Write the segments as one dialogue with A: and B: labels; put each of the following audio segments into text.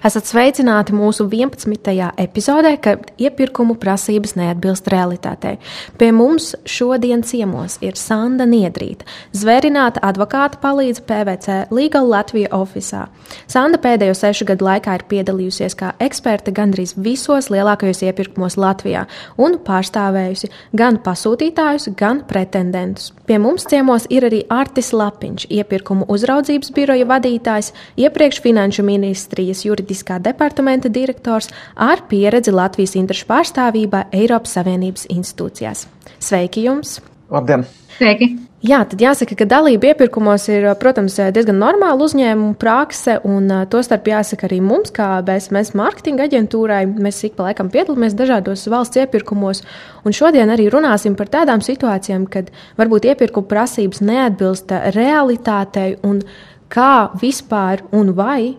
A: Esat sveicināti mūsu 11. epizodē, kad iepirkumu prasības neatbilst realitātei. Pie mums šodien ciemos ir Sanda Niedrīta, zvērināta advokāta palīdze PVC Legal Latvija ofisā. Sanda pēdējo sešu gadu laikā ir piedalījusies kā eksperte gandrīz visos lielākajos iepirkumos Latvijā un pārstāvējusi gan pasūtītājus, gan pretendentus. Pie mums ciemos ir arī Artis Lapiņš, iepirkumu uzraudzības biroja vadītājs, iepriekš Finanšu ministrijas juridiskais juridiskā departamenta direktors ar pieredzi Latvijas interešu pārstāvībā Eiropas Savienības institūcijās. Sveiki jums!
B: Labdien!
C: Sveiki!
A: Jā, tad jāsaka, ka dalība iepirkumos ir, protams, diezgan normāla uzņēmuma prakse, un tostarp jāsaka arī mums, kā BSMS mārketinga aģentūrai. Mēs ik pa laikam piedalāmies dažādos valsts iepirkumos, un šodien arī runāsim par tādām situācijām, kad varbūt iepirkuma prasības neatbilst realitātei, un kā vispār un vai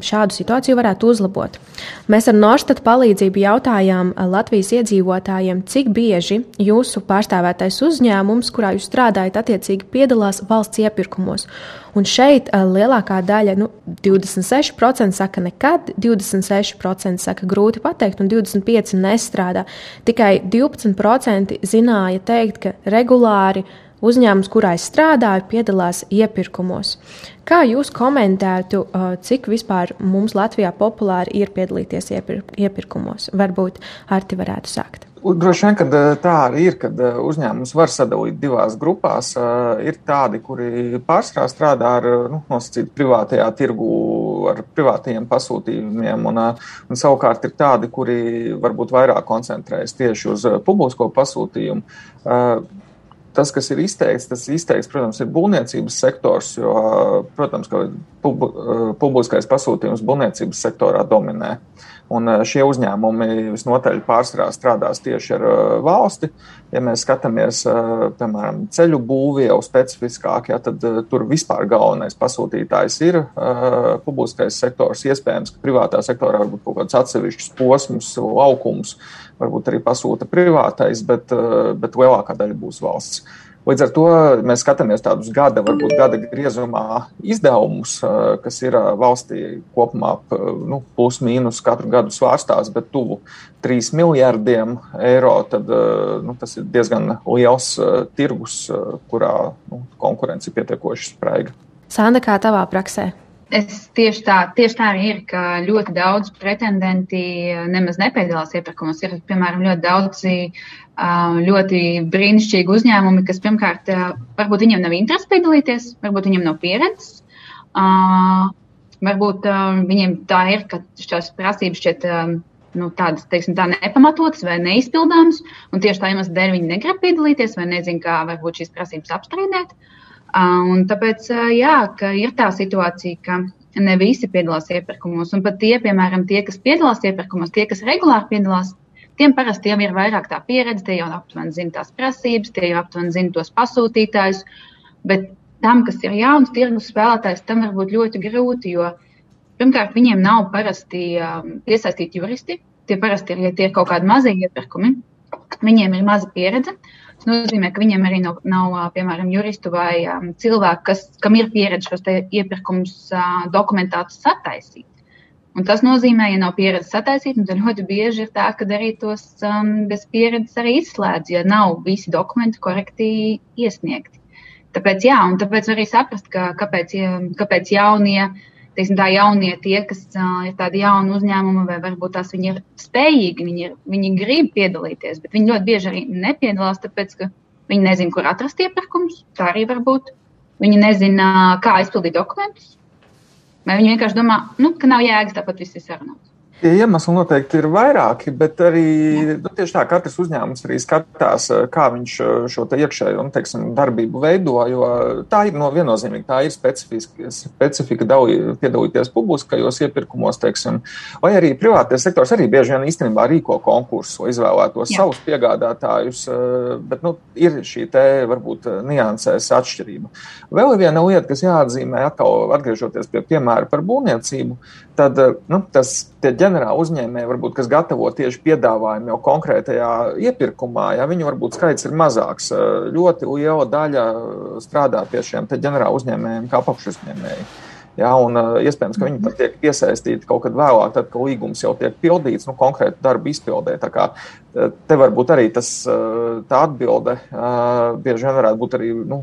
A: šādu situāciju varētu uzlabot. Mēs ar Norstatu palīdzību jautājām Latvijas iedzīvotājiem, cik bieži jūsu pārstāvētais uzņēmums, kurā jūs strādājat, attiecīgi piedalās valsts iepirkumos. Un šeit lielākā daļa, nu, 26% saka nekad, 26% saka grūti pateikt, un 25% nestrādā. Tikai 12% zināja teikt, ka regulāri uzņēmums, kurā es strādāju, piedalās iepirkumos. Kā jūs komentētu, uh, cik vispār mums Latvijā populāri ir piedalīties iepir iepirkumos? Varbūt Arti varētu sākt.
B: Droši vien, ka uh, tā arī ir, kad uh, uzņēmums var sadalīt divās grupās. Ir tādi, kuri pārsvarā strādā ar nu, nosacītu privātajā tirgu, ar privātajiem pasūtījumiem, un, un savukārt ir tādi, kuri varbūt vairāk koncentrējas tieši uz publisko pasūtījumu tas, kas ir izteikts, tas izteikts, protams, ir būvniecības sektors, jo, protams, ka pub, publiskais pasūtījums būvniecības sektorā dominē. Un šie uzņēmumi visnotaļ pārsvarā strādās tieši ar valsti. Ja mēs skatāmies, piemēram, ceļu būvī jau specifiskāk, ja, tad tur vispār galvenais pasūtītājs ir publiskais sektors. Iespējams, ka privātā sektorā varbūt kaut kāds atsevišķs posms, laukums, varbūt arī pasūta privātais, bet, eh, bet lielākā daļa būs valsts. Līdz ar to mēs skatāmies tādus gada, varbūt gada griezumā izdevumus, eh, kas ir eh, valstī kopumā nu, plus mīnus katru gadu svārstās, bet tuvu 3 miljardiem eiro. Tad, nu, tas ir diezgan liels tirgus, kurā nu, konkurence ir pietiekoši spraiga.
A: Sanda, kā tavā praksē?
C: Es tieši tā, tieši tā ir, ka ļoti daudz pretendenti nemaz nepiedalās iepirkumos. Ir, piemēram, ļoti daudzi ļoti brīnišķīgi uzņēmumi, kas pirmkārt, varbūt viņiem nav interesi piedalīties, varbūt viņiem nav pieredzes. Varbūt viņiem tā ir, ka šīs prasības šķiet nu, tādas, teiksim, tā nepamatotas vai neizpildāmas, un tieši tā iemesla dēļ viņi negrib piedalīties vai nezina, kā varbūt šīs prasības apstrīdēt. Uh, Un tāpēc, jā, ka ir tā situācija, ka ne visi piedalās iepirkumos, un pat tie, piemēram, tie, kas piedalās iepirkumos, tie, kas regulāri piedalās, tiem parasti jau ir vairāk tā pieredze, tie jau aptuveni zina tās prasības, tie jau aptuveni zina tos pasūtītājus, bet tam, kas ir jauns tirgus spēlētājs, tam var būt ļoti grūti, jo pirmkārt, viņiem nav parasti iesaistīti juristi, tie parasti ir, ja tie ir kaut kādi mazie iepirkumi, viņiem ir maza pieredze. Tas nozīmē, ka viņiem arī nav, nav piemēram, juristu vai um, cilvēku, kas, kam ir pieredze šos iepirkumus uh, dokumentātus sataisīt. Un tas nozīmē, ja nav pieredzes sataisīt, tad ļoti bieži ir tā, ka arī tos um, bez pieredzes arī izslēdz, ja nav visi dokumenti korekti iesniegti. Tāpēc, jā, un tāpēc arī saprast, ka, kāpēc, kāpēc jaunie teiksim, tā jaunie tie, kas uh, ir tādi jauni uzņēmumi, vai varbūt tās viņi ir spējīgi, viņi, ir, viņi grib piedalīties, bet viņi ļoti bieži arī nepiedalās, tāpēc, ka viņi nezina, kur atrast iepirkumus. Tā arī var būt. Viņi nezina, kā izpildīt dokumentus. Vai viņi vienkārši domā, nu, ka nav jēgas tāpat viss ir sarunāts.
B: Tie iemesli noteikti ir vairāki, bet arī nu, tieši tā, katrs uzņēmums arī skatās, eh, kā viņš eh, šo iekšējo nu, teiksim, darbību veido. Jo tā ir no viennozīmīgi, tā ir specifika, specifika piedalīties publiskajos iepirkumos, teiksim, vai arī privātais sektors arī bieži vien īstenībā rīko konkursu, izvēlētos Jā. savus piegādātājus, eh, bet nu, ir šī te varbūt niansēs atšķirība. Vēl viena lieta, kas jāatzīmē, atkal atgriežoties pie piemēra par būvniecību, tad nu, tas tie ģenerāli uzņēmēji, varbūt, kas gatavo tieši piedāvājumu jau konkrētajā iepirkumā, ja viņu varbūt skaits ir mazāks, ļoti liela daļa strādā pie šiem ģenerāli uzņēmējiem kā apakšuzņēmēji. Ja, un, iespējams, ka viņi pat tiek iesaistīti kaut kad vēlāk, tad, kad līgums jau tiek pildīts, nu, konkrēti darbu izpildē. Kā te varbūt arī tas, tā atbilde bieži vien varētu būt arī, nu,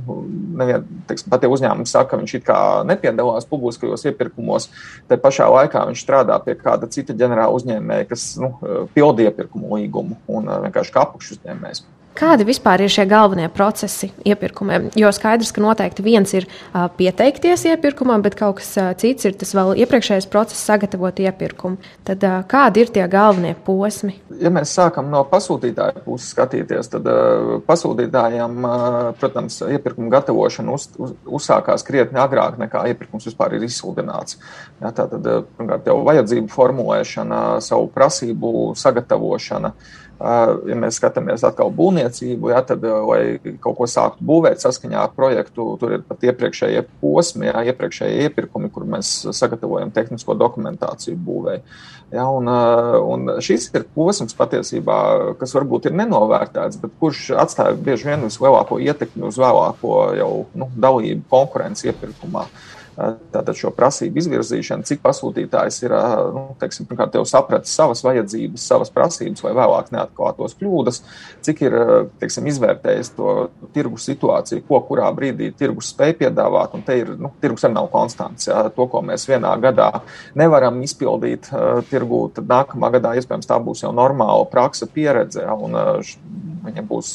B: nevien, teiksim, pat ja uzņēmums saka, ka viņš it kā nepiedalās publiskajos iepirkumos, te pašā laikā viņš strādā pie kāda cita ģenerāla uzņēmēja, kas, nu, pilda iepirkumu līgumu un vienkārši kā apakšuzņēmējs.
A: Kādi vispār ir šie galvenie procesi iepirkumiem? Jo skaidrs, ka noteikti viens ir uh, pieteikties iepirkumam, bet kaut kas uh, cits ir tas vēl iepriekšējais process, sagatavot iepirkumu. Tad uh, kādi ir tie galvenie posmi?
B: Ja mēs sākam no pasūtītāja puses skatīties, tad uh, pasūtītājiem, uh, protams, iepirkuma gatavošana uz, uz, uzsākās krietni agrāk nekā iepirkums vispār ir izsludināts. Ja, tā tad, pirmkārt, jau vajadzību formulēšana, savu prasību sagatavošana. Uh, Ja mēs skatāmies atkal būvniecību, ja, tad, lai kaut ko sāktu būvēt saskaņā ar projektu, tur ir pat iepriekšējie posmi, ja, iepriekšējie iepirkumi, kur mēs sagatavojam tehnisko dokumentāciju būvēi. Ja, un, un šis ir posms patiesībā, kas varbūt ir nenovērtēts, bet kurš atstāja bieži vien vislielāko ietekmi uz vēlāko jau nu, dalību konkurences iepirkumā. Uh, tātad šo prasību izvirzīšanu, cik pasūtītājs ir nu, teiksim, sapratis savas vajadzības, savas prasības, lai vēlāk neatklātos kļūdas, cik ir teiksim, izvērtējis to tirgus situāciju, ko kurā brīdī tirgus spēj piedāvāt. Un te ir nu, tirgus arī nav konstants. Jā. To, ko mēs vienā gadā nevaram izpildīt tirgū, tad nākamā gadā iespējams tā būs jau normāla praksa pieredze. Jā, un, viņa būs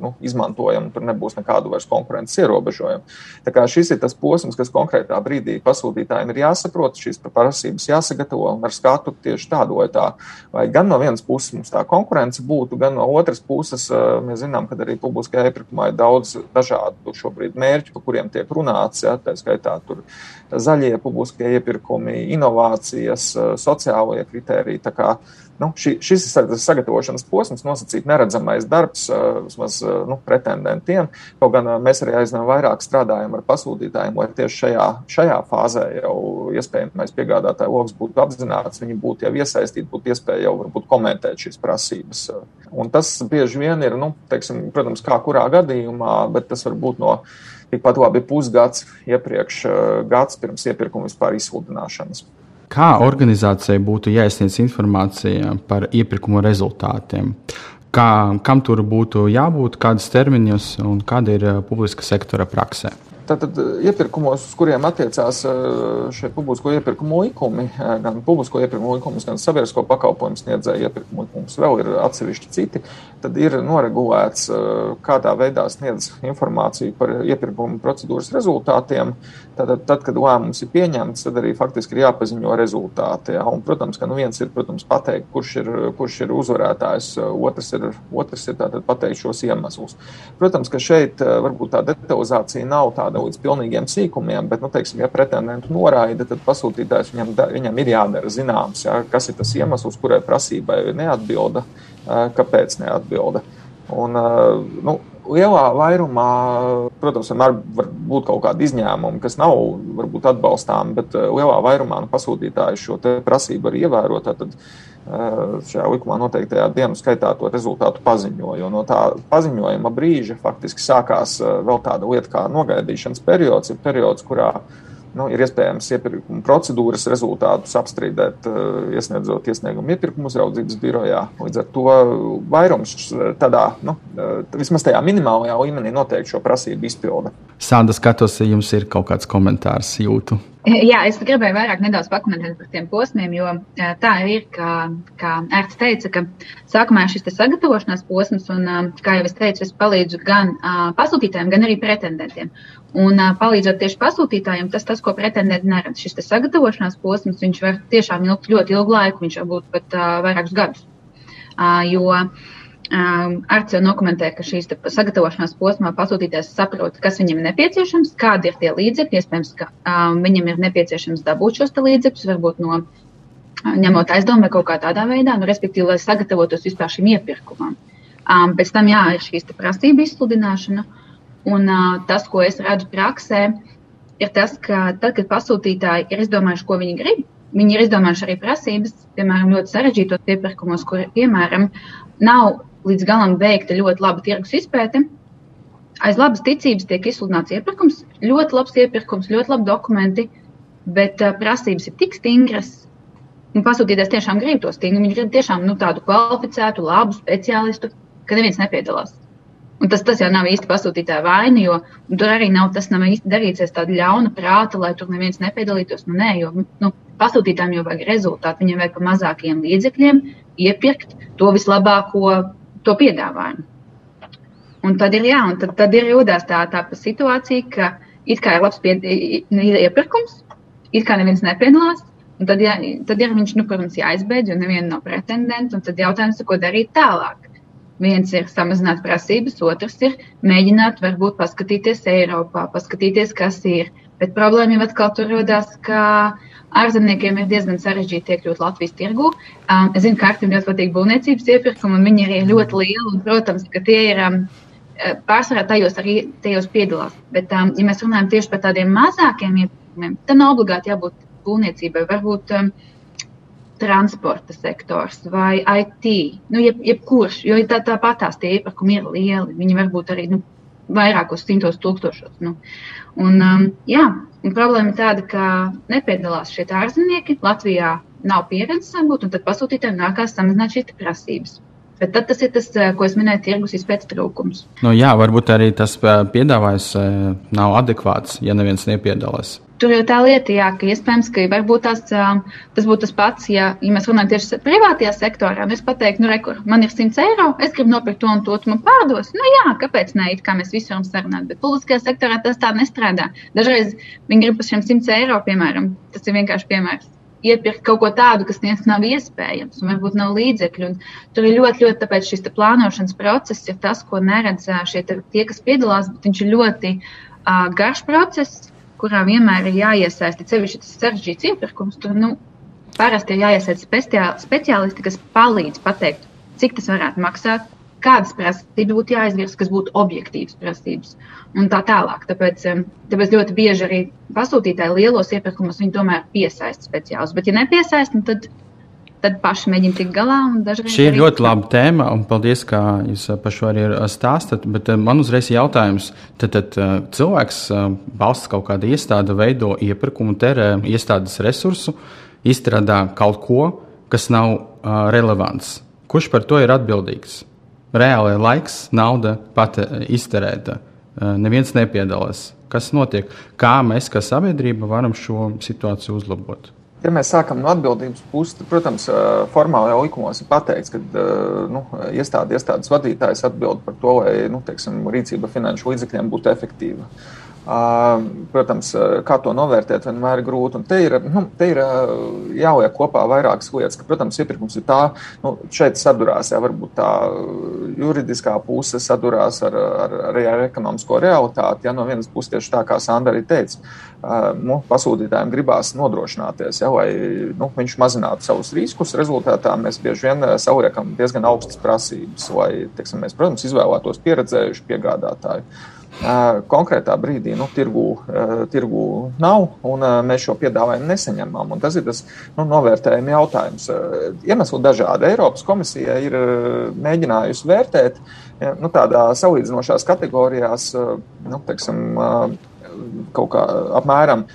B: nu, izmantojama, tur nebūs nekādu vairs konkurences ierobežojumu. Tā kā šis ir tas posms, kas konkrētā brīdī pasūtītājiem ir jāsaprot, šīs prasības jāsagatavo un ar skatu tieši tādu vai tā. Vai gan no vienas puses mums tā konkurence būtu, gan no otras puses mēs zinām, ka arī publiskajā iepirkumā ir daudz dažādu šobrīd mērķu, par kuriem tiek runāts. Ja, tā skaitā tur zaļie publiskie iepirkumi, inovācijas, sociālie kritēriji. Nu, šī, šis ir sagatavošanas posms, nosacīt neredzamais darbs vismaz nu, pretendentiem. Kaut gan mēs arī aizvien vairāk strādājam ar pasūtītājiem, lai tieši šajā, šajā fāzē jau iespējamais piegādātāju lokus būtu apzināts, viņi būtu jau iesaistīti, būtu iespēja jau varbūt komentēt šīs prasības. Un tas bieži vien ir, nu, teiksim, protams, kā kurā gadījumā, bet tas var būt no tikpat labi pusgads iepriekš, gads pirms iepirkuma vispār izsludināšanas.
D: Kā organizācijai būtu jāizsniedz informācija par iepirkumu rezultātiem? Kā, kam tur būtu jābūt, kādas termiņus un kāda ir publiska sektora praksē?
B: Tātad eh, iepirkumos, uz kuriem attiecās eh, šie publisko iepirkumu likumi, eh, gan publisko iepirkumu likumus, gan sabiedrisko pakalpojumu sniedzēju iepirkumu likumus, vēl ir atsevišķi citi, tad ir noregulēts, kādā veidā sniedz informāciju par iepirkumu procedūras rezultātiem. Tātad, tad, kad lēmums ir pieņemts, tad arī faktiski ir jāpaziņo rezultāti. Ja? Un, protams, ka nu viens ir protams, pateikt, kurš ir, kurš ir uzvarētājs, otrs ir, otrs ir pateikt šos iemeslus. Protams, ka šeit varbūt tā detalizācija nav tāda jāstrādā līdz pilnīgiem sīkumiem, bet, nu, teiksim, ja pretendentu noraida, tad pasūtītājs viņam, viņam ir jādara zināms, ja, kas ir tas iemesls, kurai prasībai neatbilda, kāpēc neatbilda. Un, nu, lielā vairumā, protams, vienmēr var būt kaut kādi izņēmumi, kas nav varbūt atbalstāmi, bet lielā vairumā nu, pasūtītāji šo prasību var ievērot. Tad, šajā likumā noteiktajā dienu skaitā to rezultātu paziņo. Jo no tā paziņojuma brīža faktiski sākās vēl tāda lieta kā nogaidīšanas periods, ir periods, kurā nu, ir iespējams iepirkuma procedūras rezultātus apstrīdēt, iesniedzot iesniegumu iepirkuma uzraudzības birojā. Līdz ar to vairums tādā, nu, vismaz tajā minimālajā līmenī noteikti šo prasību izpilda.
D: Sāda skatos, ja jums ir kaut kāds komentārs jūtu.
C: Jā, es gribēju vairāk nedaudz pakomentēt par tiem posmiem, jo tā ir, kā, kā Ērts teica, ka sākumā ir šis sagatavošanās posms, un, kā jau es teicu, es palīdzu gan pasūtītājiem, gan arī pretendentiem. Un palīdzot tieši pasūtītājiem, tas, tas ko pretendenti neredz, šis sagatavošanās posms, viņš var tiešām ilgt ļoti ilgu laiku, viņš var būt pat vairākus gadus. Jo Arts jau dokumentē, ka šīs sagatavošanās posmā pasūtītājs saprot, kas viņam ir nepieciešams, kādi ir tie līdzekļi. Iespējams, ka um, viņam ir nepieciešams dabūt šos līdzekļus, varbūt no ņemot aizdomu vai kaut kā tādā veidā, nu, respektīvi, lai sagatavotos vispār šim iepirkumam. Um, pēc tam jā, ir šīs prasību izsludināšana. Un uh, tas, ko es redzu praksē, ir tas, ka tad, kad pasūtītāji ir izdomājuši, ko viņi grib, viņi ir izdomājuši arī prasības, piemēram, ļoti sarežģītos iepirkumos, kur, piemēram, nav līdz galam veikta ļoti laba tirgus izpēte. Aiz labas ticības tiek izsludināts iepirkums, ļoti labs iepirkums, ļoti labi dokumenti, bet uh, prasības ir tik stingras. Un pasūtītājs tiešām grib to stingru. Viņš grib tiešām nu, tādu kvalificētu, labu speciālistu, ka neviens nepiedalās. Un tas, tas jau nav īsti pasūtītāja vaina, jo tur arī nav tas nav īsti darīts aiz tāda ļauna prāta, lai tur neviens nepiedalītos. Nu, nē, jo nu, pasūtītājiem jau vajag rezultātu, viņiem vajag pa mazākiem līdzekļiem iepirkt to vislabāko to piedāvājumu. Un tad ir, jā, un tad, tad ir jūdas tā, tā situācija, ka it kā ir labs pie, ir iepirkums, it kā neviens nepiedalās, un tad, jā, tad ir viņš, nu, protams, jāizbeidz, jo neviena nav pretendents, un tad jautājums, ko darīt tālāk. Viens ir samazināt prasības, otrs ir mēģināt, varbūt paskatīties Eiropā, paskatīties, kas ir. Bet problēma jau atkal tur rodas, ka uh, Ārzemniekiem ir diezgan sarežģīti iekļūt Latvijas tirgu. Um, es zinu, ka Artim ļoti patīk būvniecības iepirkumi, un viņi arī ir ļoti lieli. Un, protams, ka tie ir um, eh, pārsvarā tajos arī tajos piedalās. Bet, um, ja mēs runājam tieši par tādiem mazākiem iepirkumiem, tad nav obligāti jābūt būvniecībai. Varbūt um, transporta sektors vai IT, nu, jeb, jebkurš, jo tā, tāpat tās tie iepirkumi ir lieli. Viņi var būt arī nu, vairākos simtos tūkstošos. Nu. Un, um, jā, Un problēma ir tāda, ka nepiedalās šie ārzemnieki. Latvijā nav pieredzes varbūt, un tad pasūtītājiem nākās samazināt šīs prasības. Bet tad tas ir tas, eh, ko es minēju, tirgus izpētes trūkums.
D: Nu, jā, varbūt arī tas eh, piedāvājums eh, nav adekvāts, ja neviens nepiedalās.
C: Tur ir tā lieta, jā, ka iespējams, ka varbūt tās, tas būtu tas pats, ja, ja mēs runājam tieši privātajā sektorā. Es pateiktu, nu, rekur, man ir 100 eiro, es gribu nopirkt to un to, tu man pārdos. Nu, jā, kāpēc ne? It kā mēs visi varam sarunāt, bet publiskajā sektorā tas tā nestrādā. Dažreiz viņi grib par šiem 100 eiro, piemēram, tas ir vienkārši piemērs. Iepirkt kaut ko tādu, kas nav iespējams, un varbūt nav līdzekļu. Un tur ir ļoti, ļoti tāpēc šis plānošanas process ir tas, ko neredz šie tie, kas piedalās, bet viņš ir ļoti uh, garš process kurā vienmēr ir jāiesaista sevišķi tas sarežģīts iepirkums. Tur nu, parasti ir jāiesaista speciālisti, kas palīdz pateikt, cik tas varētu maksāt, kādas prasības būtu jāizvirza, kas būtu objektīvas prasības un tā tālāk. Tāpēc, tāpēc ļoti bieži arī pasūtītāji lielos iepirkumus viņi tomēr piesaista speciālistus. Bet, ja nepiesaista, nu tad tad paši mēģina tikt galā.
D: Šī ir ļoti laba tēma, un paldies, ka jūs par šo arī stāstat. Bet eh, man uzreiz ir jautājums, tad, tad eh, cilvēks valsts eh, kaut kāda iestāde veido iepirkumu, terē iestādes resursu, izstrādā kaut ko, kas nav uh, relevants. Kurš par to ir atbildīgs? Reāli laiks, nauda pati izterēta. Uh, neviens nepiedalās. Kas notiek? Kā mēs, kā sabiedrība, varam šo situāciju uzlabot?
B: Ja mēs sākam no atbildības puses, tad, protams, formālajā likumos ir pateikts, ka nu, iestāde, iestādes vadītājs atbild par to, lai nu, teiksim, rīcība finanšu līdzekļiem būtu efektīva. Protams, kā to novērtēt, vienmēr ir grūti. Un te ir, nu, te ir jāliek kopā vairākas lietas. Ka, protams, iepirkums ir tā, nu, šeit sadurās, jā, varbūt tā juridiskā puse sadurās ar, ar, ar, ar ekonomisko realitāti. Ja no vienas puses tieši tā, kā Sandra arī teica, nu, pasūtītājiem gribās nodrošināties, ja, lai nu, viņš mazinātu savus riskus. Rezultātā mēs bieži vien saliekam diezgan augstas prasības, lai, teiksim, mēs, protams, izvēlētos pieredzējušu piegādātāju konkrētā brīdī nu, tirgu, tirgu nav, un mēs šo piedāvājumu nesaņemam. Un tas ir tas nu, novērtējuma jautājums. Iemesli dažādi. Eiropas komisija ir mēģinājusi vērtēt nu, tādā salīdzinošās kategorijās, nu, teiksim, kaut kā apmēram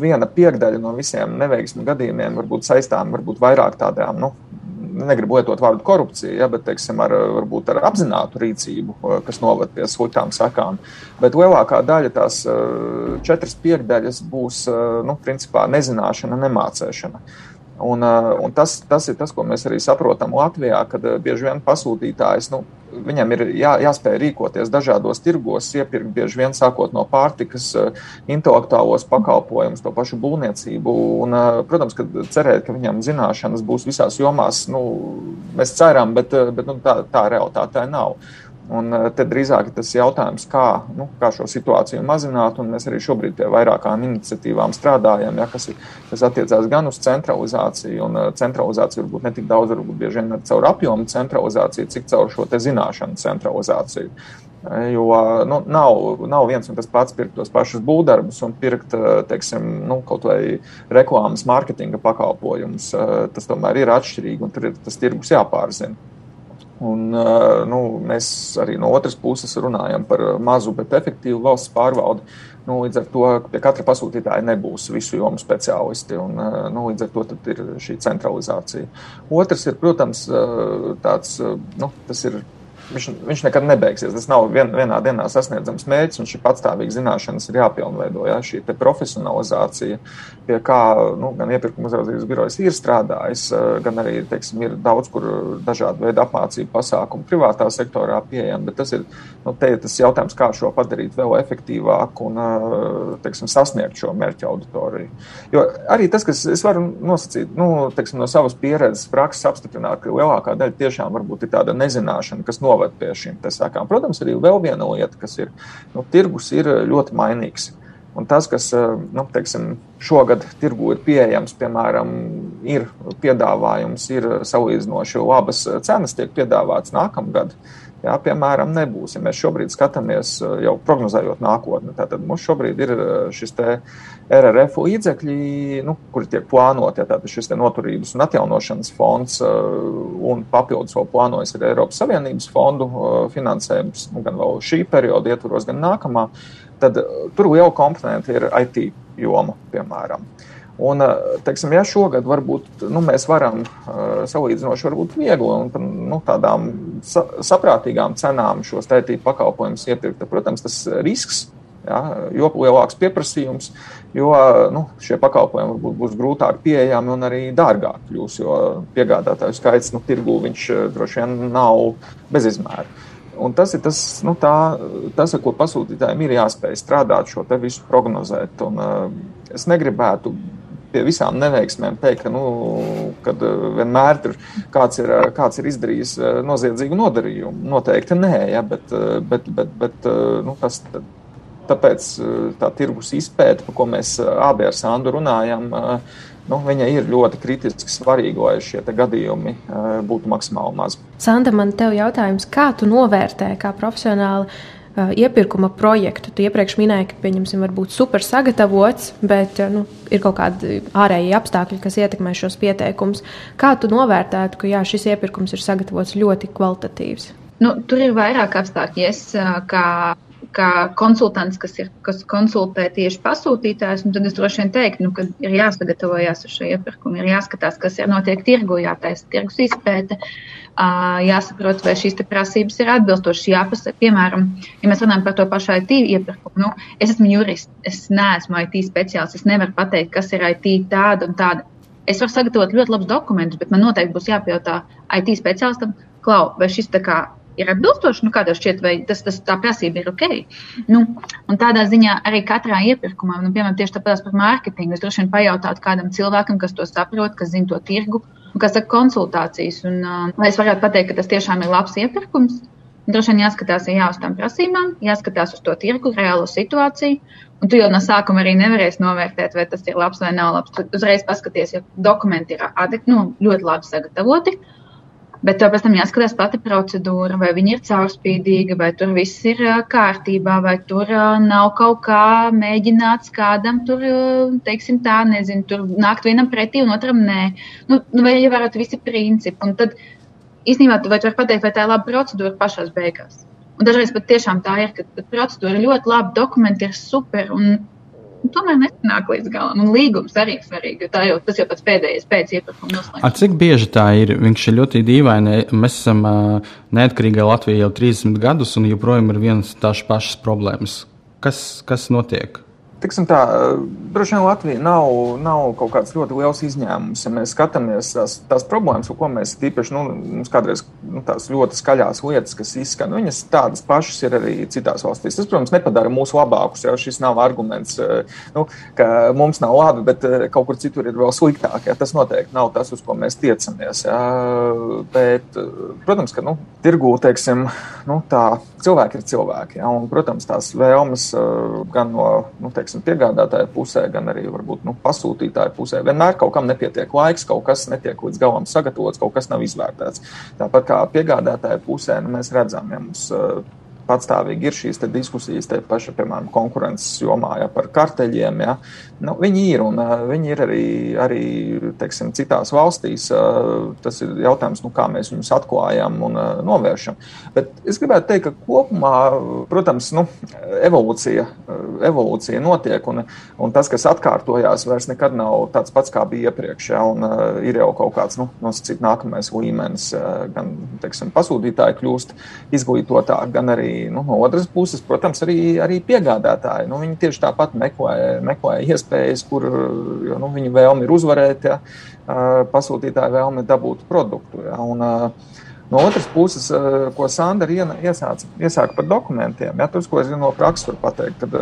B: viena piekdaļa no visiem neveiksmu gadījumiem varbūt saistām varbūt vairāk tādām nu, negribu lietot vārdu korupcija, ja, bet teiksim, ar, varbūt ar apzinātu rīcību, kas noved pie sliktām sekām. Bet lielākā daļa tās četras piekdaļas būs nu, principā nezināšana, nemācēšana. Un, un tas, tas ir tas, ko mēs arī saprotam Latvijā, kad bieži vien pasūtītājs, nu, viņam ir jā, jāspēj rīkoties dažādos tirgos, iepirkt bieži vien sākot no pārtikas, intelektuālos pakalpojumus, to pašu būvniecību. Un, protams, ka cerēt, ka viņam zināšanas būs visās jomās, nu, mēs ceram, bet, bet nu, tā, tā realitāte nav. Un eh, te drīzāk tas jautājums, kā, nu, kā šo situāciju mazināt. Mēs arī šobrīd pie vairākām iniciatīvām strādājam, ja, kas, ir, kas attiecās gan uz centralizāciju. Un eh, centralizācija varbūt ne tik daudz, varbūt bieži vien caur apjomu centralizāciju, cik caur šo zināšanu centralizāciju. Eh, jo nu, nav, nav viens un tas pats pirkt tos pašus būvdarbus un pirkt teiksim, nu, kaut vai reklāmas, mārketinga pakalpojumus. Tas tomēr ir atšķirīgi un tur ir tas tirgus jāpārzina. Un, nu, mēs arī no otras puses runājam par mazu, bet efektīvu valsts pārvaldi. Nu, līdz ar to pie katra pasūtītāja nebūs visu jomu speciālisti. Un, nu, līdz ar to ir šī centralizācija. Otrs ir, protams, tāds, nu, tas ir viņš, viņš nekad nebeigsies. Tas nav vien, vienā dienā sasniedzams mērķis, un šī patstāvīga zināšanas ir jāpilnveido. Ja? Šī profesionalizācija, pie kā nu, gan iepirkuma uzraudzības birojas ir strādājis, eh, gan arī teiksim, ir daudz kur dažādu veidu apmācību pasākumu privātā sektorā pieejami. Bet tas ir, nu, ir tas jautājums, kā šo padarīt vēl efektīvāku un eh, teiksim, sasniegt šo mērķu auditoriju. Jo arī tas, kas es varu nosacīt nu, teiksim, no savas pieredzes, prakses apstiprināt, ka lielākā daļa tiešām varbūt ir tāda nezināšana, kas novada noved pie šīm sekām. Protams, arī vēl viena lieta, kas ir, nu, tirgus ir ļoti mainīgs. Un tas, kas eh, nu, teiksim, šogad tirgu ir pieejams, piemēram, ir piedāvājums, ir salīdzinoši labas cenas, tiek piedāvāts nākamgad. Jā, piemēram, nebūs. Ja mēs šobrīd skatāmies, eh, jau prognozējot nākotni, tad mums šobrīd ir eh, šis RRF līdzekļi, nu, kuri tiek plānoti, ja tātad šis noturības un atjaunošanas fonds eh, un papildus vēl plānojas arī Eiropas Savienības fondu finansējums, nu, gan vēl šī perioda ietvaros, gan nākamā, tad tur liela komponente ir IT joma, piemēram. Un, teiksim, ja šogad varbūt nu, mēs varam salīdzinoši varbūt viegli un par nu, tādām sa saprātīgām cenām šos tētību pakalpojumus iepirkt, tad, protams, tas risks, ja, jo lielāks pieprasījums, jo nu, šie pakalpojumi varbūt būs grūtāk pieejami un arī dārgāk kļūs, jo piegādātāju skaits nu, tirgū viņš droši vien nav bezizmēra. Un tas ir tas, nu, tā, tas, ar ko pasūtītājiem ir jāspēj strādāt, šo visu prognozēt. Un, uh, es negribētu pie visām neveiksmēm teikt, ka, nu, kad eh, vienmēr ir kāds, ir eh, kāds ir izdarījis eh, noziedzīgu nodarījumu. Noteikti nē, ja, bet, bet, bet, bet nu, tas. Tāpēc tā tirgus izpēta, par ko mēs abi ar Sandu runājam, nu, viņa ir ļoti kritiski svarīga, lai šie gadījumi būtu maksimāli mazi.
A: Sanda, man te jautājums, kā tu novērtē, kā profesionāli Uh, iepirkuma projektu. Tu iepriekš minēji, ka, pieņemsim, varbūt super sagatavots, bet nu, ir kaut kādi ārēji apstākļi, kas ietekmē šos pieteikumus. Kā tu novērtētu, ka jā, šis iepirkums ir sagatavots ļoti kvalitatīvs?
C: Nu, tur ir vairāk apstākļu. Es kā, kā konsultants, kas, ir, kas konsultē tieši pasūtītājus, tad es droši vien teiktu, nu, ka ir jāsagatavojas uz šo iepirkumu, ir jāskatās, kas ir notiek tirgu, jātaisa tirgus izpēte. Jāsaprot, vai šīs prasības ir atbilstošas. Jāpasaka, piemēram, ja mēs runājam par to pašu IT iepirkumu, nu, es esmu jurists, es neesmu IT speciālists, es nevaru pateikt, kas ir IT tāda un tāda. Es varu sagatavot ļoti labus dokumentus, bet man noteikti būs jāpajautā IT speciālistam, klau, vai šis tā kā ir atbilstoši, nu, kādā šķiet, vai tas, tas, tā prasība ir ok. Nu, un tādā ziņā arī katrā iepirkumā, nu, piemēram, tieši tāpat par mārketingu, es droši vien pajautātu kādam cilvēkam, kas to saprot, kas zina to tirgu, kas saka konsultācijas. Un, uh, lai es varētu pateikt, ka tas tiešām ir labs iepirkums, droši vien jāskatās jā, uz tām prasībām, jāskatās uz to tirgu, reālo situāciju. Un tu jau no sākuma arī nevarēsi novērtēt, vai tas ir labs vai nav labs. Tu uzreiz paskaties, ja dokumenti ir adek, nu, ļoti labi sagatavoti. Uh, Bet pēc tam jāskatās pati procedūra, vai viņa ir caurspīdīga, vai tur viss ir kārtībā, vai tur nav kaut kā mēģināts kādam tur, teiksim, tā, nezinu, tur nākt vienam pretī un otram nē. Nu, nu vai ievērot visi principi. Un tad īstenībā tu vari pateikt, vai tā ir laba procedūra pašās beigās. Un dažreiz pat tiešām tā ir, ka procedūra ļoti laba, dokumenti ir super. Un tomēr nesanāk līdz galam. Un līgums arī ir svarīgi, jo jau, tas jau pats pēdējais pēc iepirkuma noslēgšanas.
D: Cik bieži tā ir? Viņš ir ļoti dīvaini. Mēs esam neatkarīgai Latvijai jau 30 gadus, un joprojām ir vienas tās pašas problēmas. Kas, kas notiek?
B: Tiksim tā, droši vien Latvija nav, nav kaut kāds ļoti liels izņēmums. Ja mēs skatāmies tās, tās problēmas, ko mēs tīpaši, nu, mums kādreiz nu, tās ļoti skaļās lietas, kas izskan, viņas tādas pašas ir arī citās valstīs. Tas, protams, nepadara mūs labākus, jo šis nav arguments, nu, ka mums nav labi, bet eh, kaut kur citur ir vēl sliktāk. Ja? Tas noteikti nav tas, uz ko mēs tiecamies. Ja? Bet, protams, ka nu, tirgū, teiksim, nu, tā cilvēki ir cilvēki. Ja? Un, protams, tās vēlmes eh, gan no, nu, teiksim, teiksim, piegādātāja pusē, gan arī varbūt, nu, pasūtītāja pusē. Vienmēr kaut kam nepietiek laiks, kaut kas netiek līdz galam sagatavots, kaut kas nav izvērtēts. Tāpat kā piegādātāja pusē, nu, mēs redzam, ja mums patstāvīgi ir šīs diskusijas, te paša, piemēram, konkurences jomā ja, par karteļiem. Ja. Nu, viņi ir un viņi ir arī, arī teiksim, citās valstīs. Tas ir jautājums, nu, kā mēs viņus atklājam un novēršam. Bet es gribētu teikt, ka kopumā, protams, nu, evolūcija, evolūcija notiek un, un tas, kas atkārtojās, vairs nekad nav tāds pats, kā bija iepriekš. Ja, un, ir jau kaut kāds nu, nosacīt nākamais līmenis, gan teiksim, pasūtītāji kļūst izglītotāki, gan arī nu, no otras puses, protams, arī, arī piegādātāji. Nu, viņi tieši tāpat meklē, meklē iespējas, kur jo, nu, viņi vēlmi ir uzvarēt, ja, pasūtītāji vēlmi dabūt produktu. Ja, un, No otras puses, ko Sandra iesāca, iesāka par dokumentiem, ja, tas, ko es no prakses varu pateikt, tad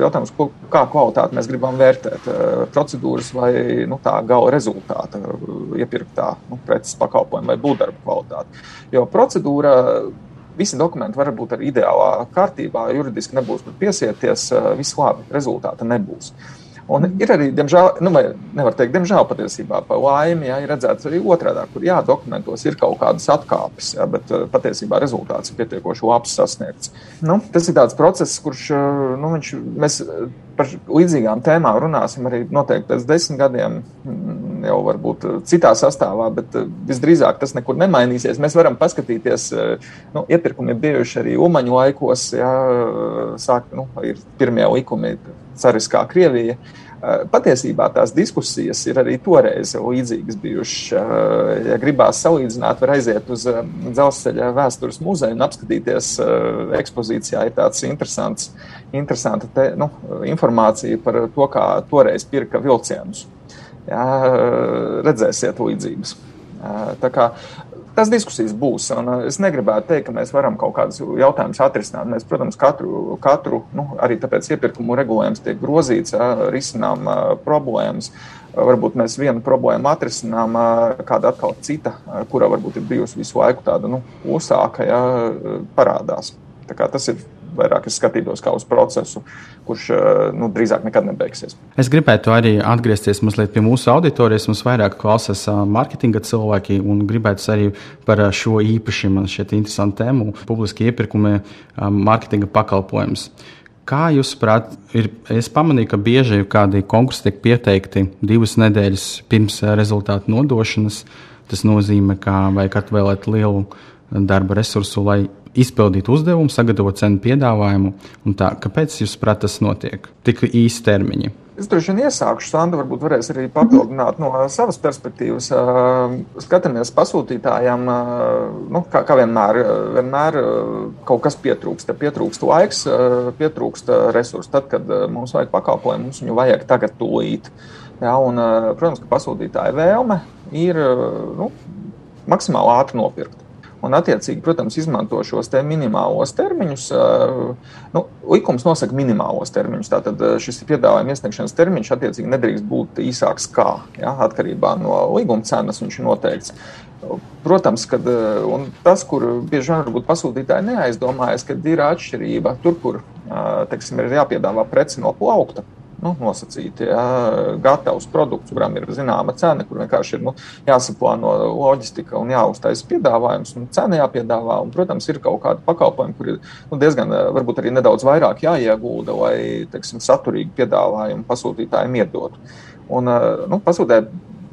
B: jautājums, ko, kā kvalitāti mēs gribam vērtēt, procedūras vai nu, tā gala rezultāta, iepirktā nu, preces pakalpojuma vai būvdarba kvalitāte. Jo procedūra visi dokumenti var būt arī ideālā kārtībā, juridiski nebūs piesieties, viss labi, rezultāta nebūs. Un ir arī, diemžēl, nu, nevar teikt, diemžēl patiesībā par laimi, jā, ir redzēts arī otrādi, kur jā, dokumentos ir kaut kādas atkāpes, jā, bet patiesībā rezultāts ir pietiekoši labs sasniegts. Nu, tas ir tāds process, kurš, nu, viņš, mēs par līdzīgām tēmām runāsim arī noteikti pēc desmit gadiem, mm, jau varbūt citā sastāvā, bet visdrīzāk tas nekur nemainīsies. Mēs varam paskatīties, nu, iepirkumi ir bijuši arī Umaņu laikos, jā, sāk, nu, ir pirmie likumi cariskā Krievija. Eh, patiesībā tās diskusijas ir arī toreiz līdzīgas bijušas. Eh, ja gribās salīdzināt, var aiziet uz eh, dzelzceļa vēstures muzeju un apskatīties ekspozīcijā. Ir tāds interesants, interesanta te, nu, informācija par to, kā toreiz pirka vilcienus. Jā, redzēsiet līdzības. Tā kā Tas diskusijas būs. Uh, es negribētu teikt, ka mēs varam kaut kādus jautājumus atrisināt. Mēs, protams, katru, katru nu, arī tāpēc iepirkumu regulējums tiek grozīts, risinām uh, problēmas. Varbūt mēs vienu problēmu atrisinām, uh, kāda atkal cita, kura varbūt ir bijusi visu laiku tāda nu, uzsāka, ja, parādās. Tas ir vairāk es skatītos kā uz procesu, kurš eh, nu, drīzāk nekad nebeigsies.
D: Es gribētu arī atgriezties mazliet pie mūsu auditorijas. Mums vairāk klausās eh, mārketinga cilvēki un gribētu arī par eh, šo īpaši man šķiet interesantu tēmu - publiski iepirkumi, mārketinga pakalpojums. Kā jūs saprotat, es pamanīju, ka bieži kādi konkursi tiek pieteikti divas nedēļas pirms rezultātu nodošanas. Tas nozīmē, ka vajag atvēlēt lielu darba resursu, lai izpildīt uzdevumu, sagatavot cenu piedāvājumu. Tā, kāpēc jūs prāt tas notiek tik īsi termiņi?
B: Es droši vien iesākšu, Sandra, varbūt varēs arī papildināt no savas perspektīvas. Skatāmies pasūtītājiem, nu, kā, kā vienmēr, vienmēr kaut kas pietrūkst. Pietrūkst laiks, pietrūkst resursu. Tad, kad mums vajag pakalpojumu, mums viņu vajag tagad tūlīt. Ja, un, protams, ka pasūtītāja vēlme ir nu, maksimāli ātri nopirkt un, attiecīgi, protams, izmanto šos te minimālos termiņus. Nu, likums nosaka minimālos termiņus. Tātad šis piedāvājuma iesniegšanas termiņš attiecīgi nedrīkst būt īsāks kā ja, atkarībā no līguma cenas viņš ir noteikts. Protams, ka tas, kur bieži vien varbūt pasūtītāji neaizdomājas, ka ir atšķirība tur, kur teiksim, ir jāpiedāvā preci no plaukta nu, nosacīti ja, gatavs produkts, kuram ir zināma cena, kur vienkārši ir nu, jāsaplāno loģistika un jāuztaisa piedāvājums, un cena jāpiedāvā. Un, protams, ir kaut kādi pakalpojumi, kur ir nu, diezgan, varbūt arī nedaudz vairāk jāiegulda, lai teiksim, saturīgi piedāvājumu pasūtītājiem iedotu. Un, nu, pasūtē,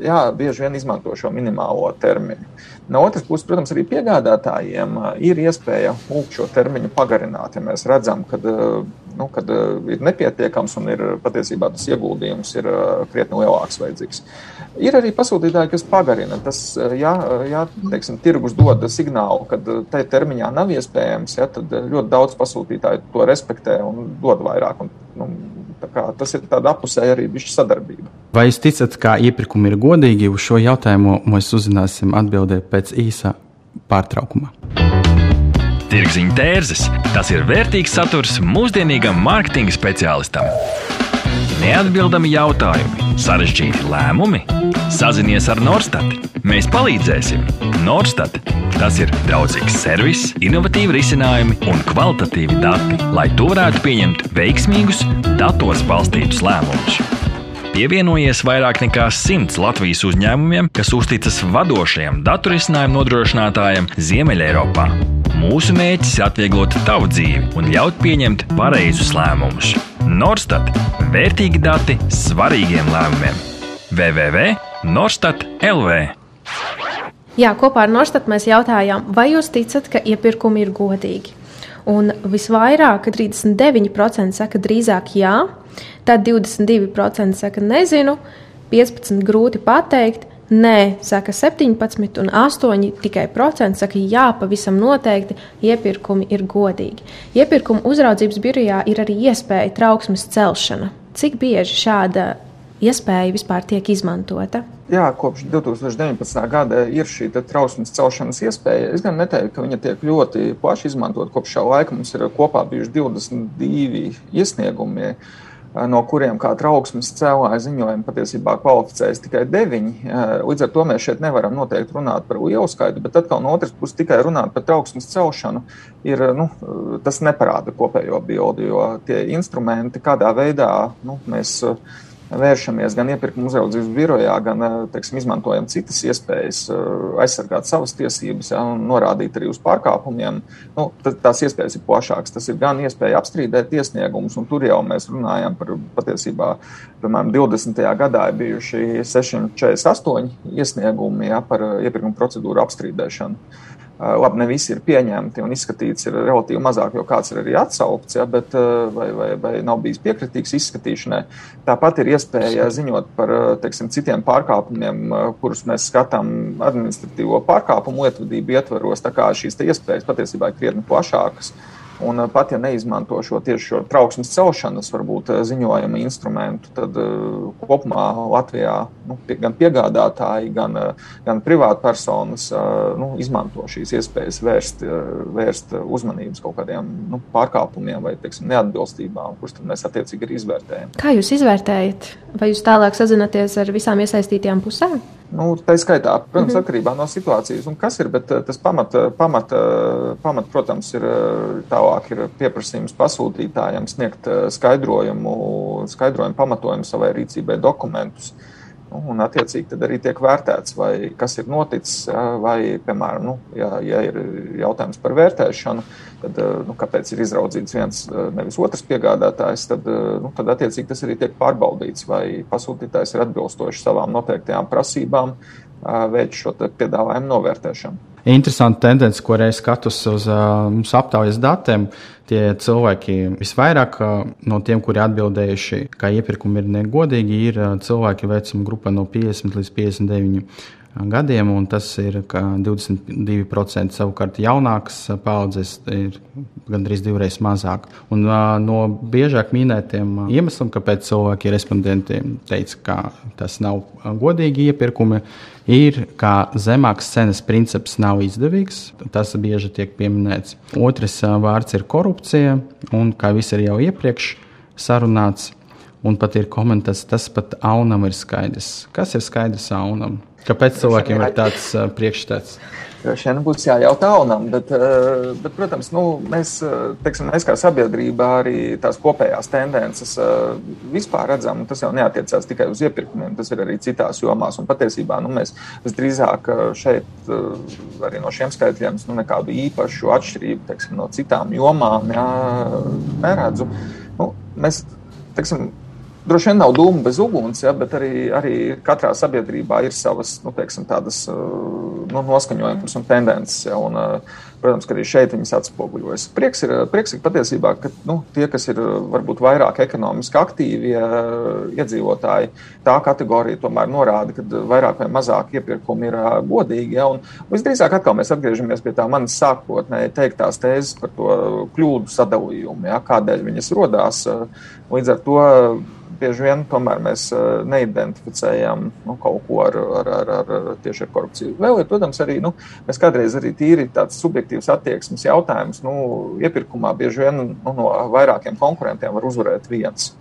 B: jā, bieži vien izmanto šo minimālo termiņu. No otras puses, protams, arī piegādātājiem ir iespēja lūgt šo termiņu pagarināt. Ja mēs redzam, ka nu, kad ir nepietiekams un ir patiesībā tas ieguldījums ir krietni lielāks vajadzīgs. Ir arī pasūtītāji, kas pagarina. Tas, ja, ja teiksim, tirgus dod signālu, ka tai termiņā nav iespējams, ja, tad ļoti daudz pasūtītāju to respektē un dod vairāk. Un, nu, tas ir tāda apusēja arī sadarbība.
D: Vai jūs ticat, ka iepirkumi ir godīgi? Uz šo jautājumu mēs uzzināsim atbildēt pēc īsa pārtraukuma.
E: Tirziņa tērzes - tas ir vērtīgs saturs mūsdienīgam mārketinga speciālistam. Neatbildami jautājumi, sarežģīti lēmumi. Sazinies ar Norstat. Mēs palīdzēsim. Norstat Tas ir draudzīgs servis, innovatīvi risinājumi un kvalitatīvi dati, lai tu varētu pieņemt veiksmīgus, datos balstītus lēmumus. Pievienojies vairāk nekā simts Latvijas uzņēmumiem, kas uzticas vadošajam datu risinājumu nodrošinātājam Ziemeļeiropā. Mūsu mērķis ir atvieglot tavu dzīvi un ļaut pieņemt pareizus lēmumus. Norstat - vērtīgi dati svarīgiem lēmumiem. www.norstat LV
A: Jā, kopā ar Norstat mēs jautājām, vai jūs ticat, ka iepirkumi ir godīgi? Un visvairāk, 39% saka drīzāk jā, tad 22% saka nezinu, 15% grūti pateikt, Nē, saka 17, un 8 tikai procenti saka, jā, pavisam noteikti iepirkumi ir godīgi. Iepirkuma uzraudzības birojā ir arī iespēja trauksmes celšana. Cik bieži šāda iespēja vispār tiek izmantota?
B: Jā, kopš 2019. gada ir šī trausmas celšanas iespēja. Es gan neteiktu, ka viņa tiek ļoti plaši izmantot. Kopš šā laika mums ir kopā bijuši 22 iesniegumi, no kuriem kā trauksmes cēlāja ziņojumi patiesībā kvalificējas tikai 9. Līdz ar to mēs šeit nevaram noteikti runāt par lielu skaitu, bet atkal no otras puses tikai runāt par trauksmes celšanu ir, nu, tas neparāda kopējo bildi, jo tie instrumenti, kādā veidā nu, mēs vēršamies gan iepirkuma uzraudzības birojā, gan eh, teiksim, izmantojam citas iespējas eh, aizsargāt savas tiesības ja, un norādīt arī uz pārkāpumiem. Nu, tās iespējas ir plašākas. Tas ir gan iespēja apstrīdēt iesniegumus, un tur jau mēs runājam par patiesībā, piemēram, 20. gadā ir bijuši 648 iesniegumi ja, par iepirkuma procedūru apstrīdēšanu. Labi, ne visi ir pieņemti un izskatīts ir relatīvi mazāk, jo kāds ir arī atsaukts, ja, bet, vai, vai, vai nav bijis piekritīgs izskatīšanai. Tāpat ir iespēja ziņot par teiksim, citiem pārkāpumiem, kurus mēs skatām administratīvo pārkāpumu lietvedību ietvaros. Tā kā šīs iespējas patiesībā ir krietni plašākas. Uh, Un eh, pat ja neizmanto šo tieši šo trauksmes celšanas, varbūt eh, ziņojuma instrumentu, tad uh, kopumā Latvijā nu, pie, gan piegādātāji, gan, gan privātpersonas uh, nu, izmanto šīs iespējas vērst, vērst uzmanības kaut kādiem nu, pārkāpumiem vai teiksim, neatbilstībām, kurus mēs attiecīgi arī izvērtējam.
A: Kā jūs izvērtējat? Vai jūs tālāk sazināties ar visām iesaistītajām pusēm?
B: Nu, tā ir skaitā, protams, -hmm. atkarībā no situācijas un kas ir, bet tas pamat, pamat, pamat protams, ir tālāk ir pieprasījums pasūtītājiem sniegt skaidrojumu, skaidrojumu pamatojumu savai rīcībai dokumentus. Nu, un, attiecīgi, tad arī tiek vērtēts, vai kas ir noticis, vai, piemēram, nu, ja, ja ir jautājums par vērtēšanu, tad, nu, kāpēc ir izraudzīts viens, nevis otrs piegādātājs, tad, nu, tad attiecīgi tas arī tiek pārbaudīts, vai pasūtītājs ir atbilstoši savām noteiktajām prasībām veikt šo piedāvājumu novērtēšanu.
D: Interesanti tendence, ko reiz skatos uz mūsu aptaujas datiem. Tie cilvēki visvairāk no tiem, kuri atbildējuši, ka iepirkumi ir negodīgi, ir cilvēki vecuma grupa no 50 līdz 59 gadiem, un tas ir 22% savukārt jaunākas paudzes, ir gandrīz divreiz mazāk. Un, no biežāk minētiem iemesliem, kāpēc cilvēki respondenti teica, ka tas nav godīgi iepirkumi, ir, ka zemāks cenas princips nav izdevīgs. Tas bieži tiek pieminēts. Otrs vārds ir korupcija, un kā viss ir jau iepriekš sarunāts. Un pat ir komentārs, tas pat aunam ir skaidrs. Kas ir skaidrs aunam? Kāpēc cilvēkiem ir tāds uh, priekšstats?
B: Šeit būs jājautā Aunam, bet, bet, protams, nu, mēs, teiksim, mēs kā sabiedrība arī tās kopējās tendences vispār redzam, tas jau neatiecās tikai uz iepirkumiem, tas ir arī citās jomās. Un patiesībā nu, mēs visdrīzāk šeit arī no šiem skaitļiem nu, nekādu īpašu atšķirību teiksim, no citām jomām jā, neredzu. Nu, mēs, teiksim, droši vien nav dūma bez uguns, ja, bet arī, arī katrā sabiedrībā ir savas nu, teiksim, tādas, nu, noskaņojumus un tendences. Ja, un, protams, ka arī šeit viņas atspoguļojas. Prieks ir, prieks ir patiesībā, ka nu, tie, kas ir varbūt vairāk ekonomiski aktīvi iedzīvotāji, tā kategorija tomēr norāda, ka vairāk vai mazāk iepirkumi ir godīgi. Ja, un, visdrīzāk atkal mēs atgriežamies pie tā manas sākotnēji teiktās tēzes par to kļūdu sadalījumu, ja, kādēļ viņas rodās. Līdz ar to bieži vien tomēr mēs eh, neidentificējam nu, kaut ko ar, ar, ar, ar, tieši ar korupciju. Vēl ir, protams, arī mēs nu, kādreiz arī tīri tāds subjektīvs attieksmes jautājums. Nu, iepirkumā bieži vien nu, no vairākiem konkurentiem var uzvarēt viens.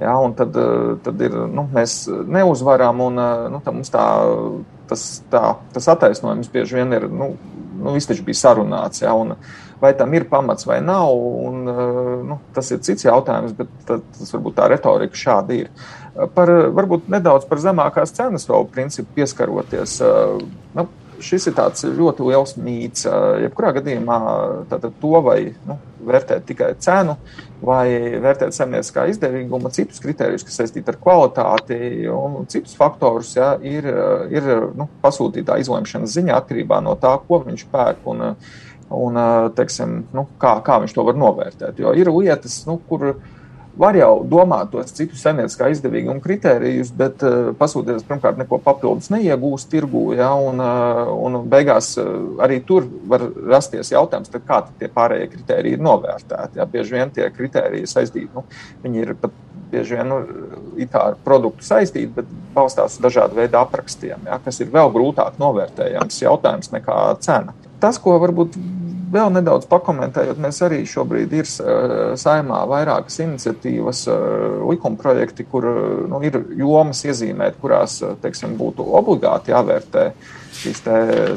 B: Ja, tad, eh, tad ir, nu, mēs neuzvaram, un eh, nu, tā, tā, tas, tā, tas attaisnojums bieži vien ir, nu, nu viss taču bija sarunāts. Ja, un, vai tam ir pamats vai nav. Un, eh, nu, tas ir cits jautājums, bet tas varbūt tā retorika šāda ir. Par, varbūt nedaudz par zemākās cenas vēl principu pieskaroties. Eh, nu, šis ir ļoti liels mīts. Eh, jebkurā gadījumā to vai nu, vērtēt tikai cenu, vai vērtēt zemnieciskā izdevīguma, citus kritērijus, kas saistīti ar kvalitāti un citus faktorus, ja, ir, ir nu, pasūtītā izlemšanas ziņā atkarībā no tā, ko viņš pērk. Un, un teiksim, nu, kā, kā viņš to var novērtēt. Jo ir lietas, nu, kur var jau domāt tos citus saimnieciskā izdevīguma kritērijus, bet pasūties pirmkārt neko papildus neiegūst tirgū, ja, un, un beigās arī tur var rasties jautājums, kā tie pārējie kritēriji ir novērtēti. Ja. Bieži vien tie kritēriji saistīti, nu, viņi ir pat bieži vien nu, ar produktu saistīti, bet balstās uz dažādu veidu aprakstiem, ja, kas ir vēl grūtāk novērtējams jautājums nekā cena. Tas, ko varbūt vēl nedaudz pakomentējot, mēs arī šobrīd ir saimā vairākas iniciatīvas, likumprojekti, kur nu, ir jomas iezīmēt, kurās teiksim, būtu obligāti jāvērtē šīs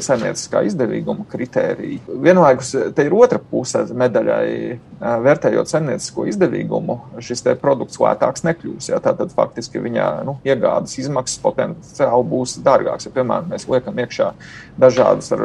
B: saimnieciskā izdevīguma kritērija. Vienlaikus te ir otra puse medaļai, vērtējot saimniecisko izdevīgumu, šis produkts lētāks nekļūs. Ja? Tātad faktiski viņa nu, iegādes izmaksas potenciāli būs dārgākas. Ja, piemēram, mēs liekam iekšā dažādus ar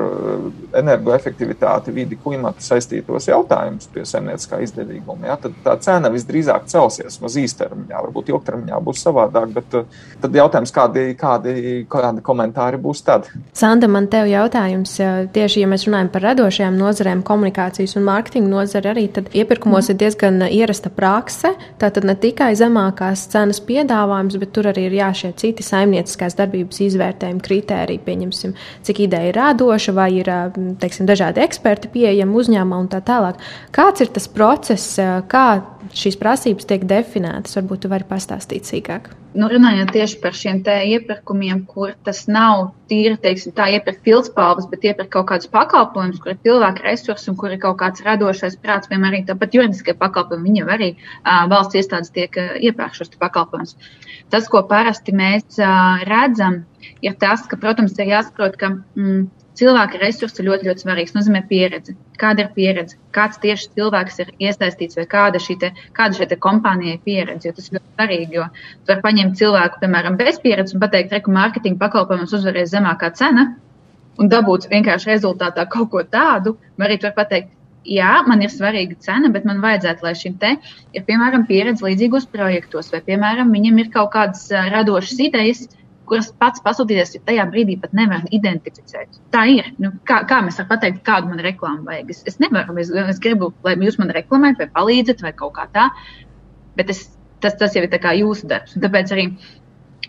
B: energoefektivitāti, vidi, klimatu saistītos jautājumus pie saimnieciskā izdevīguma. Ja? Tad tā cena visdrīzāk celsies uz īstermiņā, varbūt ilgtermiņā būs savādāk, bet tad jautājums, kādi, kādi, kādi komentāri būs tad?
A: Sanda, man te ir jautājums, tieši ja mēs runājam par radošajām nozarēm, komunikācijas un mārketinga nozari, arī tad iepirkumos mm. ir diezgan ierasta prakse. Tātad ne tikai zemākās cenas piedāvājums, bet tur arī ir jāšie citi saimnieciskās darbības izvērtējumi kritēriji, pieņemsim, cik ideja ir radoša vai ir teiksim, dažādi eksperti pieejami uzņēmumā un tā tālāk. Kāds ir tas process, kā šīs prasības tiek definētas? Varbūt tu vari pastāstīt sīkāk
C: nu, runājot tieši par šiem iepirkumiem, kur tas nav tīri, teiksim, tā iepirkt pildspalvas, bet iepirkt kaut kādus pakalpojumus, kur ir cilvēku resursi un kur ir kaut kāds radošais prāts, piemēram, arī tāpat juridiskie pakalpojumi, viņiem arī uh, valsts iestādes tiek uh, iepērk šos pakalpojumus. Tas, ko parasti mēs uh, redzam, ir tas, ka, protams, ir jāsaprot, ka mm, cilvēka resursi ļoti, ļoti svarīgs. Tas nozīmē pieredze. Kāda ir pieredze? Kāds tieši cilvēks ir iesaistīts vai kāda šī, te, kāda šī kompānija ir pieredze? Jo tas ir ļoti svarīgi. Jo tu vari paņemt cilvēku, piemēram, bez pieredzes un pateikt, ka mārketinga pakalpojums uzvarēs zemākā cena un dabūt vienkārši rezultātā kaut ko tādu. Vai arī tu vari pateikt, jā, man ir svarīga cena, bet man vajadzētu, lai šim te ir, piemēram, pieredze līdzīgos projektos, vai, piemēram, viņam ir kaut kādas radošas idejas, kuras pats pasūtīties tajā brīdī pat nevar identificēt. Tā ir. Nu, kā, kā mēs varam pateikt, kādu man reklāmu vajag? Es, es nevaru, es, es gribu, lai jūs man reklamējat, vai palīdzat, vai kaut kā tā. Bet es, tas, tas jau ir jūsu darbs. Un tāpēc arī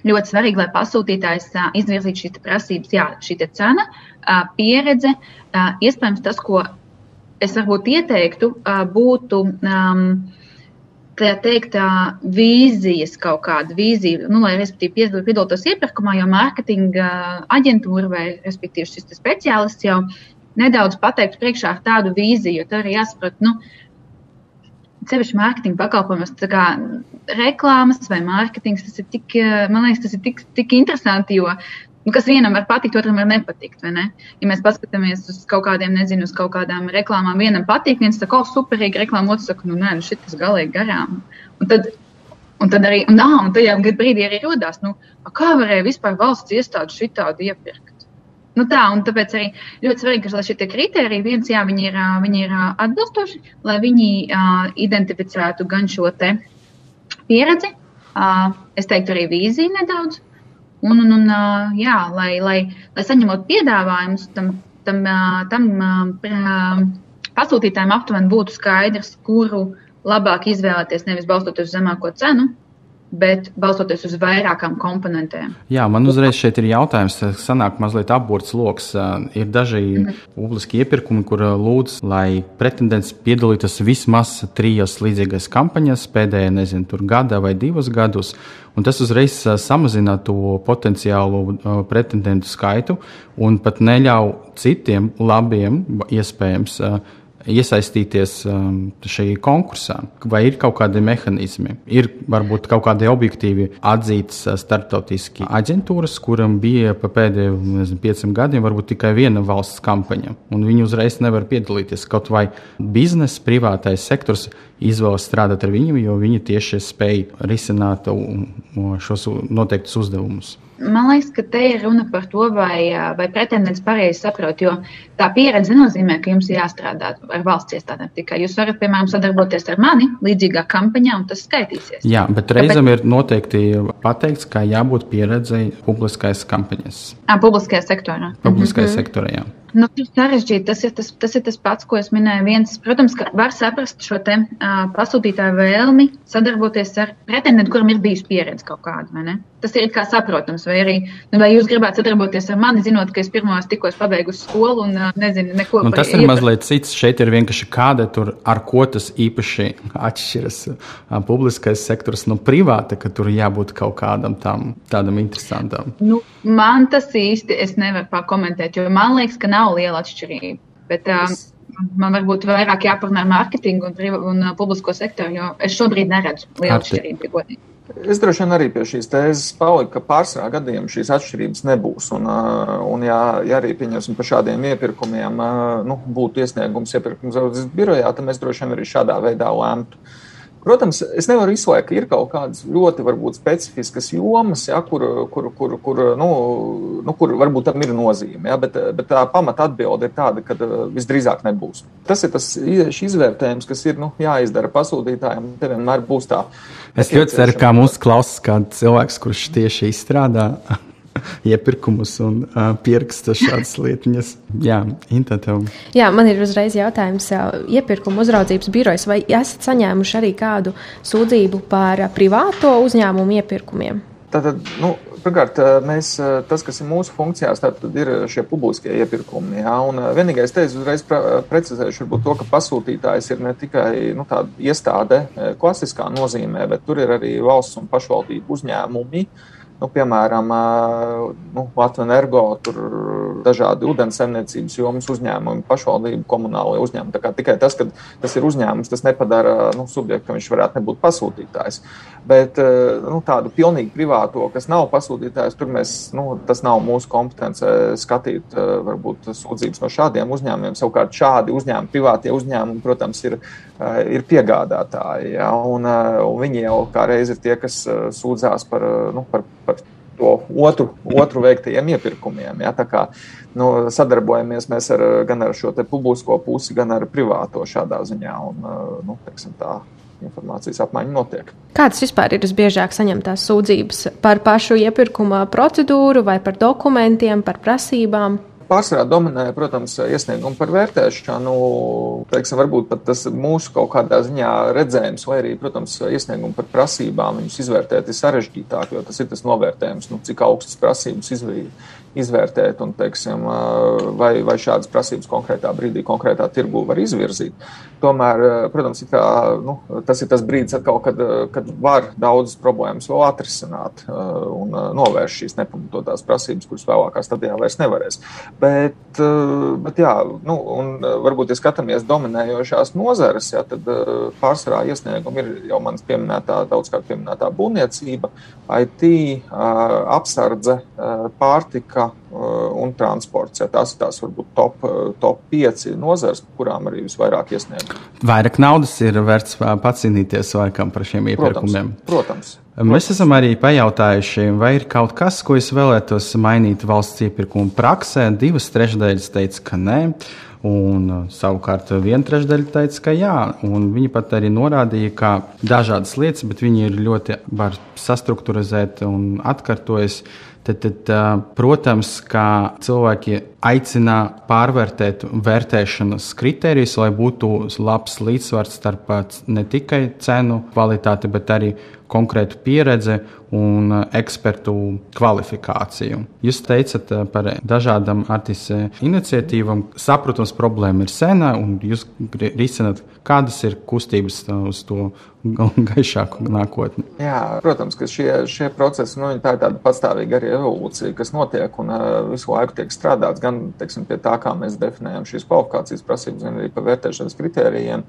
C: ļoti svarīgi, lai pasūtītājs uh, izvirzītu šīs prasības, jā, šī cena, uh, pieredze, uh, iespējams tas, ko es varbūt ieteiktu, būtu. Um, tā teikt, vīzijas kaut kāda vīzija, nu, lai, respektīvi, piedalītos iepirkumā, jo mārketinga aģentūra vai, respektīvi, šis speciālists jau nedaudz pateiks priekšā ar tādu vīziju, jo tur arī jāsaprot, nu, sevišķi mārketinga pakalpojumos, tā kā reklāmas vai mārketings, tas ir tik, man liekas, tas ir tik, tik interesanti, jo nu, kas vienam var patikt, otram var nepatikt. Ne? Ja mēs paskatāmies uz kaut kādiem, nezinu, uz kaut kādām reklāmām, vienam patīk, viens saka, oh, superīgi reklāma, otrs saka, nu, nē, nu, šis galīgi garām. Un tad, un tad arī, un, ah, un tajā brīdī arī rodās, nu, kā varēja vispār valsts iestāde šitādu iepirkt. Nu tā, un tāpēc arī ļoti svarīgi, ka šie kriteriji, viens, jā, viņi ir, viņi ir atbilstoši, lai viņi uh, identificētu gan šo pieredzi, es teiktu, arī vīziju nedaudz. Un, un, un jā, lai, lai, lai saņemot piedāvājumus, tam, tam, tam pasūtītājiem aptuveni būtu skaidrs, kuru labāk izvēlēties, nevis balstoties uz zemāko cenu, bet balstoties uz vairākām komponentēm.
D: Jā, man uzreiz šeit ir jautājums, kas sanāk mazliet apburts lokus. Ir daži mm. publiski iepirkumi, kur lūdz, lai pretendents piedalītos vismaz trijos līdzīgās kampaņās pēdējā, nezinu, gada vai divus gadus. Un tas uzreiz samazina to potenciālo pretendentu skaitu un pat neļauj citiem labiem, iespējams, iesaistīties um, šajā konkursā? Vai ir kaut kādi mehānismi? Ir varbūt kaut kādi objektīvi atzītas uh, starptautiski aģentūras, kuram bija pa pēdējiem nezinu, pieciem gadiem varbūt tikai viena valsts kampaņa, un viņi uzreiz nevar piedalīties. Kaut vai biznesa, privātais sektors izvēlas strādāt ar viņu, jo viņi tieši spēj risināt šos noteiktus uzdevumus.
C: Man liekas, ka te ir runa par to, vai, vai pretendents pareizi saprot, jo tā pieredze nenozīmē, ka jums ir jāstrādā ar valsts iestādēm. Tikai jūs varat, piemēram, sadarboties ar mani līdzīgā kampaņā, un tas skaitīsies.
D: Jā, bet reizēm ir noteikti pateikts, ka jābūt pieredzei publiskais kampaņas.
C: À, publiskajā sektorā.
D: Publiskajā mm -hmm. sektorā, jā.
C: Nu, tas, sarežģīt, tas, ir tas, tas ir tas pats, ko es minēju. Viens, protams, ka var saprast šo te, uh, pasūtītāju vēlmi sadarboties ar pretendentu, kuram ir bijusi pieredze kaut kāda. Tas ir kā saprotams, vai arī nu, vai jūs gribētu sadarboties ar mani, zinot, ka es pirmos tikko beigusi skolu un uh, nezinu neko
D: nu, tas ir iepra... mazliet cits. Šeit ir vienkārši kāda tur, ar ko tas īpaši atšķiras. Uh, publiskais sektors no privāta, ka tur jābūt kaut kādam tam, tādam interesantam.
C: Nu, man tas īsti es nevaru pakomentēt, jo man liekas, ka nav liela atšķirība. Bet, um, Man varbūt vairāk jāparunā ar mārketingu un, un uh, publisko sektoru, jo es šobrīd neredzu lielu atšķirību. Godīgi.
B: Es droši vien arī pie šīs tēzes paliku, ka pārsvarā gadījumā šīs atšķirības nebūs. Un, un ja, ja arī pieņemsim par šādiem iepirkumiem, nu, būtu iesniegums iepirkuma birojā, tad mēs droši vien arī šādā veidā lēmtu. Protams, es nevaru izslēgt, ka ir kaut kādas ļoti varbūt, specifiskas jomas, ja, kur, kur, kur, kur, nu, nu, kur varbūt tam ir nozīme. Ja, bet, bet tā pamata atbilde ir tāda, ka visdrīzāk nebūs. Tas ir tas izvērtējums, kas ir nu, jāizdara pasūtītājiem. Te vienmēr būs tā
D: Es ļoti ceru, ka mūsu klausās kāds cilvēks, kurš tieši izstrādā iepirkumus un uh, pieraksta šādas lietiņas. Jā, Inta, tev.
A: Jā, man ir uzreiz jautājums. Iepirkuma uzraudzības birojas, vai esat saņēmuši arī kādu sūdzību par privāto uzņēmumu iepirkumiem?
B: Tātad, nu, pirmkārt, mēs, tas, kas ir mūsu funkcijās, tad ir šie publiskie iepirkumi. Jā, un vienīgais, te es uzreiz precizēšu, varbūt to, ka pasūtītājs ir ne tikai nu, tāda iestāde klasiskā nozīmē, bet tur ir arī valsts un pašvaldību uzņēmumi. Uh, Nu, piemēram, nu, Latvijas energo, tur dažādi ūdensemniecības jomas uzņēmumi, pašvaldību komunālajie uzņēmumi. Tikai tas, ka tas ir uzņēmums, tas nepadara nu, subjektu, ka viņš varētu nebūt pasūtītājs. Bet nu, tādu pilnīgi privāto, kas nav pasūtītājs, tur mēs, nu, tas nav mūsu kompetence skatīt varbūt sūdzības no šādiem uzņēmumiem. Savukārt šādi uzņēmumi, privātie uzņēmumi, protams, ir, ir piegādātāji. Ja, un, un viņi jau kā reiz ir tie, kas sūdzās par, nu, par par to otru, otru veiktajiem iepirkumiem. Ja? Kā nu, sadarbojamies mēs ar, gan ar šo publisko pusi, gan ar privāto šādā ziņā. Un, nu, teiksim, tā, informācijas apmaiņa notiek.
A: Kādas vispār ir visbiežāk saņemtās sūdzības par pašu iepirkuma procedūru, vai par dokumentiem, par prasībām?
B: Pārsvarā dominē, protams, iesniegumu par vērtēšanu. Teiksim, varbūt pat tas mūsu kaut kādā ziņā redzējums, vai arī, protams, iesniegumu par prasībām viņus izvērtēt ir sarežģītāk, jo tas ir tas novērtējums, nu, cik augstas prasības izvērtēt izvērtēt, un, teiksim, vai, vai šādas prasības konkrētā brīdī, konkrētā tirgū var izvirzīt. Tomēr, protams, kā, nu, tas ir tas brīdis, atkal, kad, kad var daudzas problēmas vēl atrisināt un novērst šīs nepamatotās prasības, kuras vēlākā stadijā vairs nevarēs. Bet, bet jā, nu, un varbūt, ja skatāmies dominējošās nozares, jā, tad pārsvarā iesniegumi ir jau manas pieminētā, daudzkārt pieminētā būvniecība, IT, apsardze, pārtika un transports. Ja tās ir tās varbūt top, uh, top 5 nozares, kurām arī visvairāk iesniegt.
D: Vairāk naudas ir vērts pacīnīties laikam par šiem iepirkumiem.
B: Protams. protams.
D: Mēs esam arī pajautājuši, vai ir kaut kas, ko es vēlētos mainīt valsts iepirkuma praksē. Divas trešdaļas teica, ka nē. Un, savukārt, viena trešdaļa teica, ka jā, un viņi pat arī norādīja, ka dažādas lietas, bet viņi ir ļoti var sastruktūrizēt un atkārtojas. Tad, tad, protams, kā cilvēki aicina pārvērtēt vērtēšanas kritērijus, lai būtu labs līdzsvars starp ne tikai cenu kvalitāti, bet arī konkrētu pieredzi un ekspertu kvalifikāciju. Jūs teicat par dažādām artistu iniciatīvām. Saprotams, problēma ir sena, un jūs risināt, kādas ir kustības uz to gaišāku nākotni.
B: Jā, protams, ka šie, šie procesi, nu, tā ir tāda pastāvīga arī evolūcija, kas notiek un visu laiku tiek strādāts gan teiksim, pie tā, kā mēs definējam šīs kvalifikācijas prasības, gan arī par vērtēšanas kritērijiem.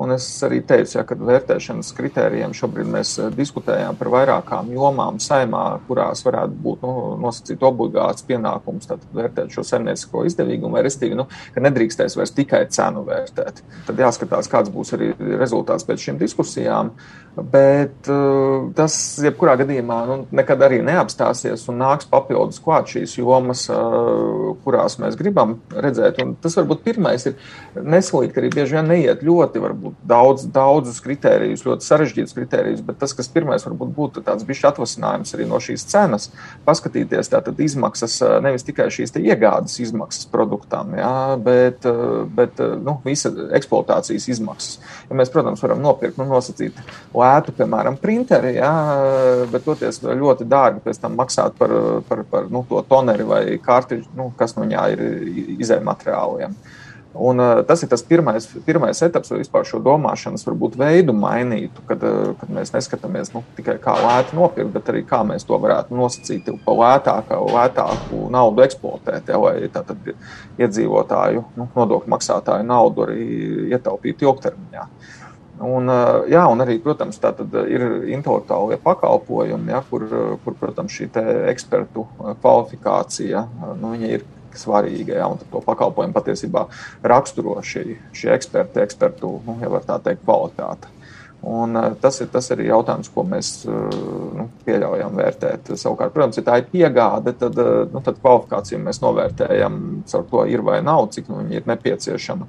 B: Un es arī teicu, ja, ka vērtēšanas kritērijiem šobrīd mēs diskutējām par vairākām jomām saimā, kurās varētu būt nu, nosacīt obligāts pienākums vērtēt šo saimniecisko izdevīgumu, vai restīvi, nu, ka nedrīkstēs vairs tikai cenu vērtēt. Tad jāskatās, kāds būs arī rezultāts pēc šīm diskusijām. Bet tas, jebkurā gadījumā, nu, nekad arī neapstāsies un nāks papildus klāt šīs jomas, kurās mēs gribam redzēt. Un tas varbūt pirmais ir neslīgt, arī bieži vien neiet ļoti daudz, daudzus kritērijus, ļoti sarežģītus kritērijus, bet tas, kas pirmais varbūt būtu tāds bišķi atvasinājums arī no šīs cenas, paskatīties tātad izmaksas, nevis tikai šīs iegādes izmaksas produktam, jā, bet, bet nu, visa eksploatācijas izmaksas. Ja mēs, protams, varam nopirkt, nu, nosacīt lētu, piemēram, printeri, jā, bet toties ļoti dārgi pēc tam maksāt par, par, par nu, to toneri vai kārtiņu, nu, kas no viņā ir izējuma materiāliem. Un, uh, tas ir tas pirmais, pirmais etaps, lai vispār šo domāšanas varbūt, veidu mainītu, kad, uh, kad mēs neskatāmies nu, tikai kā lēti nopirkt, bet arī kā mēs to varētu nosacīt pa lētāku, lētāku naudu eksploatēt, ja, lai tātad iedzīvotāju, nu, nodokļu maksātāju naudu arī ietaupītu ilgtermiņā. Un, jā, un arī, protams, ir intelektuālie pakalpojumi, ja, kur, kur, protams, šī ekspertu kvalifikācija nu, ir svarīga. Ja, to pakalpojumu patiesībā raksturo šī, šī eksperta, ekspertu, nu, ja tā teikt, kvalitāte. Un, tas, ir, tas ir jautājums, ko mēs nu, pieļaujam vērtēt. Savukārt, protams, ja tā ir piegāde, tad, nu, tad kvalifikāciju mēs novērtējam caur to, ir vai nav, cik nu, viņi ir nepieciešama.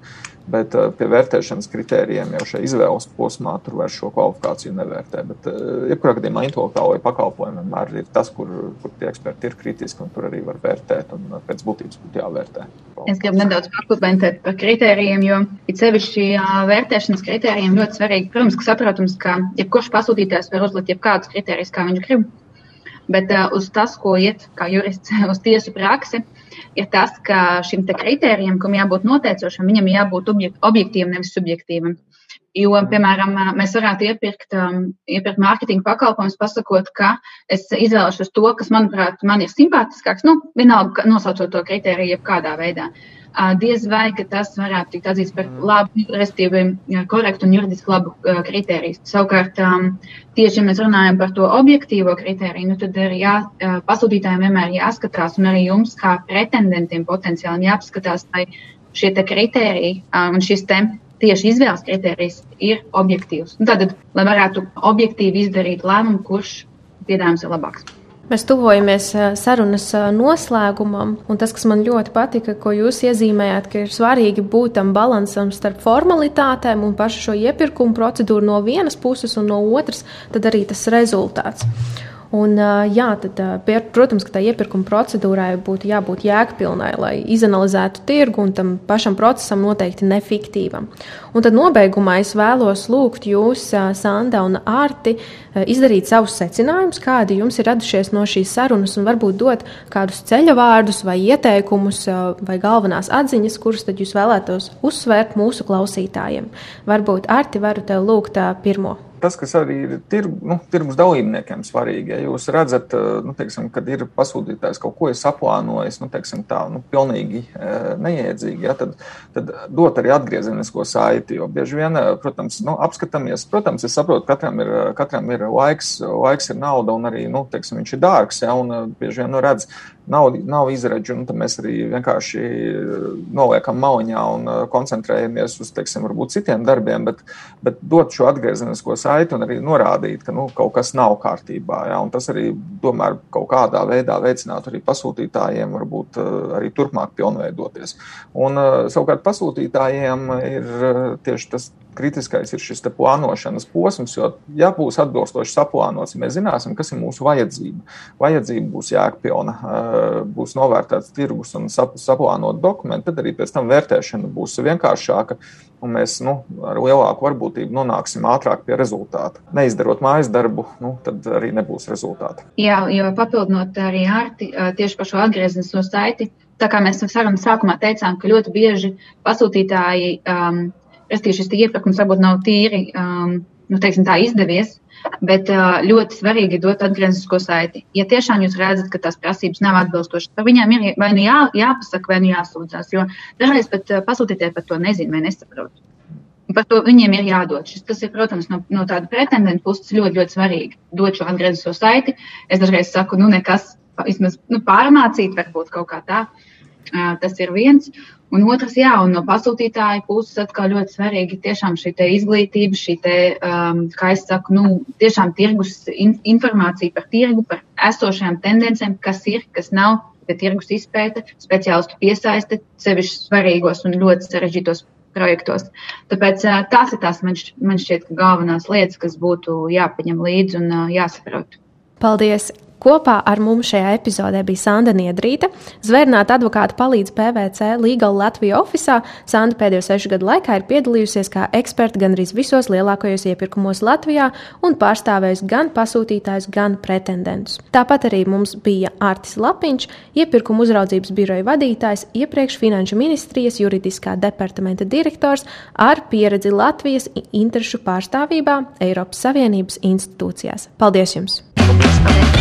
B: Bet uh, pie vērtēšanas kritērijiem jau šajā izvēles posmā tur vairs šo kvalifikāciju nevērtē. Bet, uh, jebkurā gadījumā, intelektuālajie pakalpojumi vienmēr ir tas, kur, kur tie eksperti ir kritiski un tur arī var vērtēt un uh, pēc būtības būtu jāvērtē.
C: Es gribu nedaudz pakomentēt par kritērijiem, jo it sevišķi vērtēšanas kritērijiem ļoti svarīgi, protams, ka saprotams, ka jebkurš pasūtītājs var uzlikt jebkādus kritērijus, kā viņš grib. Bet uh, uz tas, ko iet kā jurists uz tiesu praksi, ir tas, ka šim kritērijam, kam jābūt noteicošam, viņam jābūt objektīvam, nevis subjektīvam. Jo, piemēram, mēs varētu iepirkt, um, iepirkt mārketinga pakalpojumus, pasakot, ka es izvēlēšos to, kas, manuprāt, man ir simpātiskāks, nu, vienalga, nosaucot to kritēriju jebkādā veidā. Uh, diez vai tas varētu tikt atzīts par labu, respektīvi korektu un juridiski labu kritēriju. Savukārt, tieši ja mēs runājam par to objektīvo kritēriju, nu tad arī jā, pasūtītājiem vienmēr jāskatās, un arī jums, kā pretendentiem potenciāli, jāpaskatās, vai šie kritēriji un šis te tieši izvēles kritērijs ir objektīvs. Tad, lai varētu objektīvi izdarīt lēmumu, kurš piedāvājums ir labāks.
A: Mēs tuvojamies sarunas noslēgumam, un tas, kas man ļoti patika, ko jūs iezīmējāt, ka ir svarīgi būt tam balansam starp formalitātēm un pašu šo iepirkumu procedūru no vienas puses, un no otras, tad arī tas rezultāts. Un, jā, tad, protams, ka tā iepirkuma procedūrai būtu jābūt jēgpilnai, lai izanalizētu tirgu un tam pašam procesam noteikti nefiktīvam. Un tad nobeigumā es vēlos lūgt jūs, Sanda un Ārti, izdarīt savus secinājumus, kādi jums ir radušies no šīs sarunas, un varbūt dot kādus ceļa vārdus vai ieteikumus vai galvenās atziņas, kuras tad jūs vēlētos uzsvērt mūsu klausītājiem. Varbūt Ārti varu tev lūgt pirmo
B: tas, kas arī ir tirgu, nu, tirgus dalībniekiem svarīgi. Ja jūs redzat, eh, nu, teiksim, kad ir pasūtītājs kaut ko saplānojis, nu, teiksim, tā nu, pilnīgi eh, neiedzīgi, ja, tad, tad dot arī atgriezenisko saiti. Jo bieži vien, eh, protams, nu, apskatāmies, protams, es saprotu, katram ir, katram ir laiks, laiks ir nauda un arī nu, teiksim, viņš ir dārgs. Ja, un bieži vien nu, redz, nav, nav izredzi, mēs arī vienkārši noliekam maliņā un koncentrējamies uz, teiksim, citiem darbiem, bet, bet dot šo atgriezenisko saiti un arī norādīt, ka nu, kaut kas nav kārtībā. Ja, tas arī, domāju, kaut kādā veidā veicinātu arī pasūtītājiem varbūt arī turpmāk pilnveidoties. Un savukārt pasūtītājiem ir tieši tas kritiskais ir šis plānošanas posms, jo, ja būs atbilstoši saplānots, mēs zināsim, kas ir mūsu vajadzība, vajadzība būs jēgpilna, būs novērtēts tirgus un saplānot dokumenti, tad arī pēc tam vērtēšana būs vienkāršāka. Un mēs nu, ar lielāku varbūtību nonāksim ātrāk pie rezultāta. Neizdarot mājas darbu, nu, tad arī nebūs rezultāta.
C: Jā, jo papildinot arī Arti tieši par šo atgrieznisko saiti, tā kā mēs sarunas sākumā teicām, ka ļoti bieži pasūtītāji um, Restīvi šis iepirkums varbūt nav tīri, um, nu, teiksim, izdevies, bet uh, ļoti svarīgi ir dot atgrieznisko saiti. Ja tiešām jūs redzat, ka tās prasības nav atbilstošas, tad viņiem ir vai nu jā, jāpasaka, vai nu jāsūdzās, jo dažreiz pat uh, pasūtītāji par to nezina vai nesaprot. Par to viņiem ir jādod. Šis, tas ir, protams, no, no tāda pretendenta puses ļoti, ļoti svarīgi. Dot šo atgrieznisko saiti. Es dažreiz saku, nu, nekas, vismaz nu, pārmācīt, varbūt kaut kā tā. Uh, tas ir viens. Un otrs, jā, un no pasūtītāja puses atkal ļoti svarīgi tiešām šī izglītība, šī te, um, kā es saku, nu, tiešām tirgus in, informācija par tirgu, par esošajām tendencēm, kas ir, kas nav, bet tirgus izpēta, speciālistu piesaiste sevišķi svarīgos un ļoti sarežģītos projektos. Tāpēc uh, tās ir tās man, man šķiet galvenās lietas, kas būtu jāpaņem līdzi un uh, jāsaprot.
A: Paldies! Kopā ar mums šajā epizodē bija Sanda Niedrīta. Zvērnāta advokāta palīdz PVC Legal Latvijas oficiālā. Sanda pēdējo sešu gadu laikā ir piedalījusies kā eksperta gandrīz visos lielākajos iepirkumos Latvijā un pārstāvējusi gan pasūtītājus, gan pretendentus. Tāpat arī mums bija Artis Lapiņš, iepirkuma uzraudzības biroja vadītājs, iepriekš Finanšu ministrijas juridiskā departamenta direktors ar pieredzi Latvijas interešu pārstāvībā Eiropas Savienības institūcijās. Paldies jums!
E: Paldies,